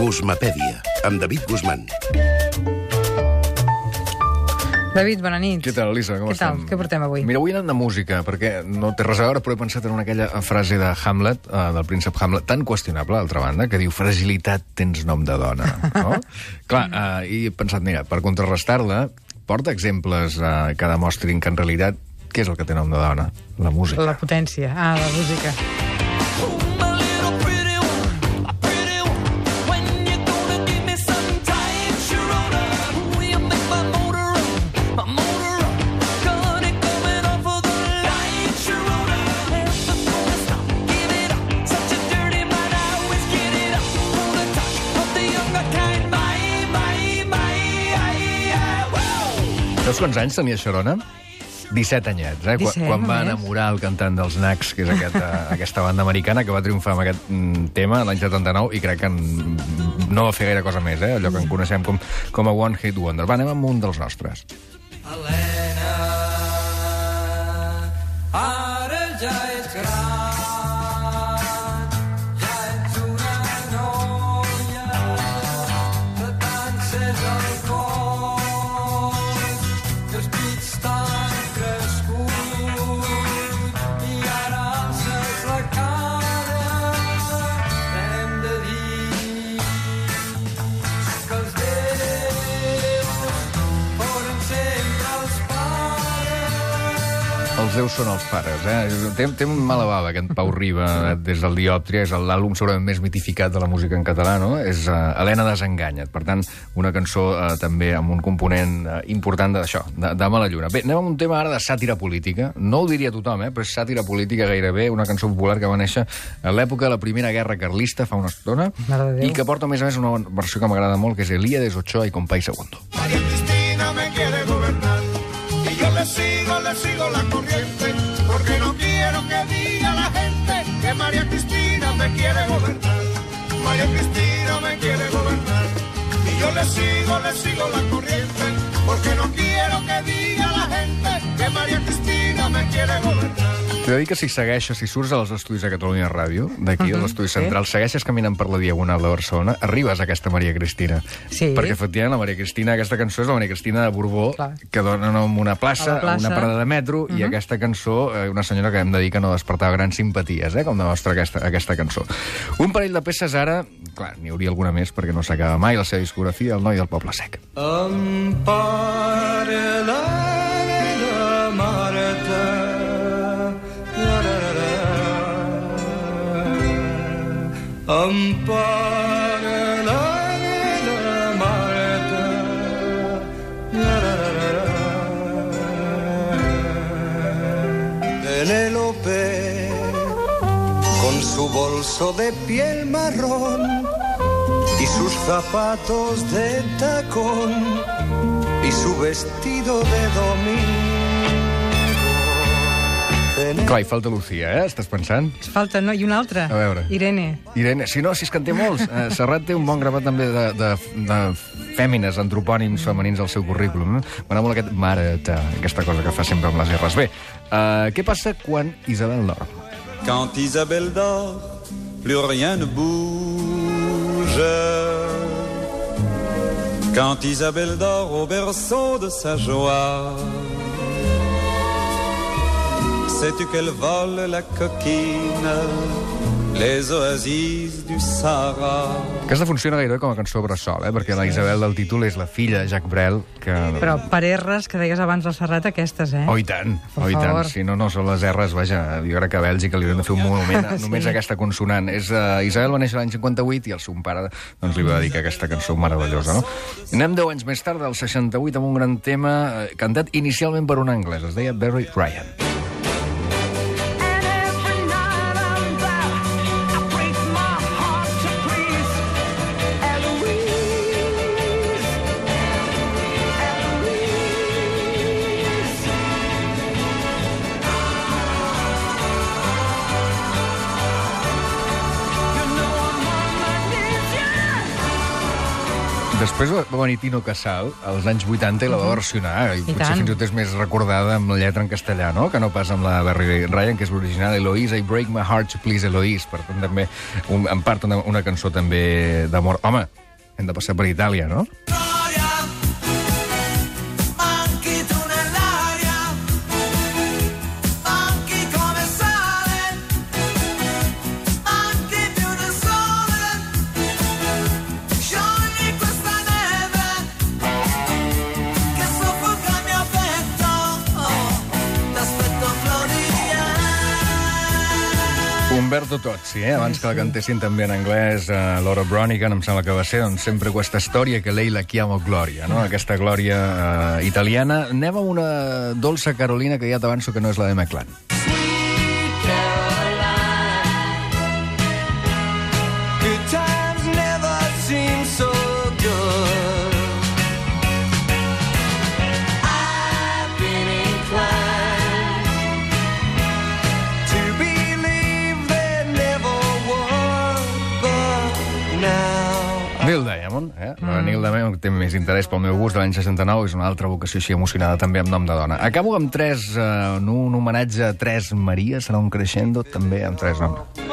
Guzmapèdia, amb David Guzmán. David, bona nit. Què tal, Elisa? Com Què tal? estem? Què portem avui? Mira, avui anem de música, perquè no té res a veure, però he pensat en una aquella frase de Hamlet, eh, del príncep Hamlet, tan qüestionable, d'altra banda, que diu, fragilitat tens nom de dona. No? Clar, eh, i he pensat, mira, per contrarrestar-la, porta exemples eh, que demostrin que en realitat què és el que té nom de dona? La música. La potència. Ah, la música. Saps quants anys tenia Sharona? 17 anyets, eh? 17, quan, quan va enamorar el cantant dels Nacs, que és aquest, eh, aquesta banda americana que va triomfar amb aquest mm, tema l'any 79 i crec que en, no va fer gaire cosa més, eh? allò que en coneixem com, com a One Hit Wonder. Va, anem amb un dels nostres. Helena, Els déus són els pares, eh? Té, té un mala bava, aquest Pau Riba, eh, des del Diòptria, és l'àlbum segurament més mitificat de la música en català, no? És uh, Helena Desenganya't. Per tant, una cançó uh, també amb un component uh, important d'això, de, de mala lluna. Bé, anem amb un tema ara de sàtira política. No ho diria tothom, eh? Però és sàtira política gairebé, una cançó popular que va néixer a l'època de la Primera Guerra Carlista, fa una estona, i que porta, a més a més, una versió que m'agrada molt, que és Elíades Ochoa i Compay Segundo. María Cristina me quiere gobernar y yo le sigo, le sigo la corriente porque no quiero que diga la gente que María Cristina me quiere gobernar. María Cristina me quiere gobernar y yo le sigo, le sigo la corriente porque no quiero que diga T'he de dir que si segueixes, si surts als estudis de Catalunya Ràdio, d'aquí, als estudis centrals, segueixes caminant per la Diagonal de Barcelona, arribes a aquesta Maria Cristina. Sí. Perquè, efectivament, la Maria Cristina, aquesta cançó és la Maria Cristina de Borbó, Clar. que dona nom a una plaça, A la plaça. a una parada de metro, i aquesta cançó, eh, una senyora que hem de dir que no despertava grans simpaties, eh, com demostra aquesta, aquesta cançó. Un parell de peces ara, clar, n'hi hauria alguna més, perquè no s'acaba mai la seva discografia, El noi del poble sec. Em pare la. Em pare la Marta la, con su bolso de piel marrón y sus zapatos de tacón y su vestido de domingo. Clar, hi falta Lucía, eh? Estàs pensant? Falta, no? I una altra. A veure. Irene. Irene, si no, si és que en té molts. Eh, Serrat té un bon gravat també de, de, de fèmines, antropònims femenins al seu currículum. Eh? M'agrada molt aquest mare, ta, aquesta cosa que fa sempre amb les R's. Bé, uh, què passa quan Isabel dorm? Quand Isabelle dort, plus rien ne bouge. Quand Isabelle dort au berceau de sa joie, sais-tu qu'elle vole la coquine, les oasis du Sahara? Aquesta funciona gairebé com a cançó bressol, eh? perquè la Isabel del títol és la filla de Jacques Brel, que... Però per R's, que deies abans al Serrat, aquestes, eh? Oh, i tant, Per oh, i tant. Si no, no són les R's, vaja, jo crec que a Bèlgica li hauran de fer un monument Sí. només aquesta consonant. És, uh, Isabel va néixer l'any 58 i el seu pare doncs, li va dedicar aquesta cançó meravellosa. No? Anem 10 anys més tard, del 68, amb un gran tema eh, cantat inicialment per un anglès. Es deia Barry Ryan. Després va venir Tino Casal, als anys 80, i la va versionar, i, I potser tant. fins i tot és més recordada amb la lletra en castellà, no?, que no pas amb la Barry Ryan, que és l'original, Eloise, I break my heart to please Eloise, per tant, també, un, en part, una, una cançó també d'amor. Home, hem de passar per Itàlia, no? Gloria, Umberto Tozzi, eh? abans que la cantessin també en anglès uh, Laura Bronigan, em sembla que va ser doncs, sempre aquesta història que lei la chiamo Gloria, no? aquesta glòria uh, italiana. Anem a una dolça Carolina que ja t'avanço que no és la de Meclan. Neil Diamond, eh? Mm. Neil Diamond té més interès pel meu gust de l'any 69, és una altra vocació així emocionada també amb nom de dona. Acabo amb tres, eh, un homenatge a tres Maria, serà un crescendo també amb tres noms.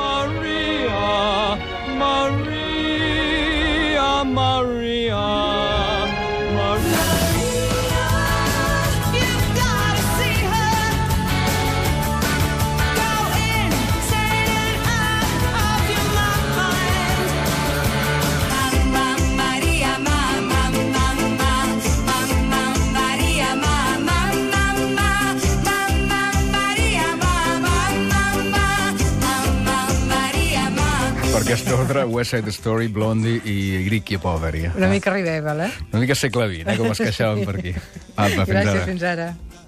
Aquesta ordre, West Side Story, Blondie i Gricchi Poveri. Una mica Revival, eh? Una mica segle XX, eh? com es queixaven per aquí. Apa, fins Gràcies, ara. fins ara.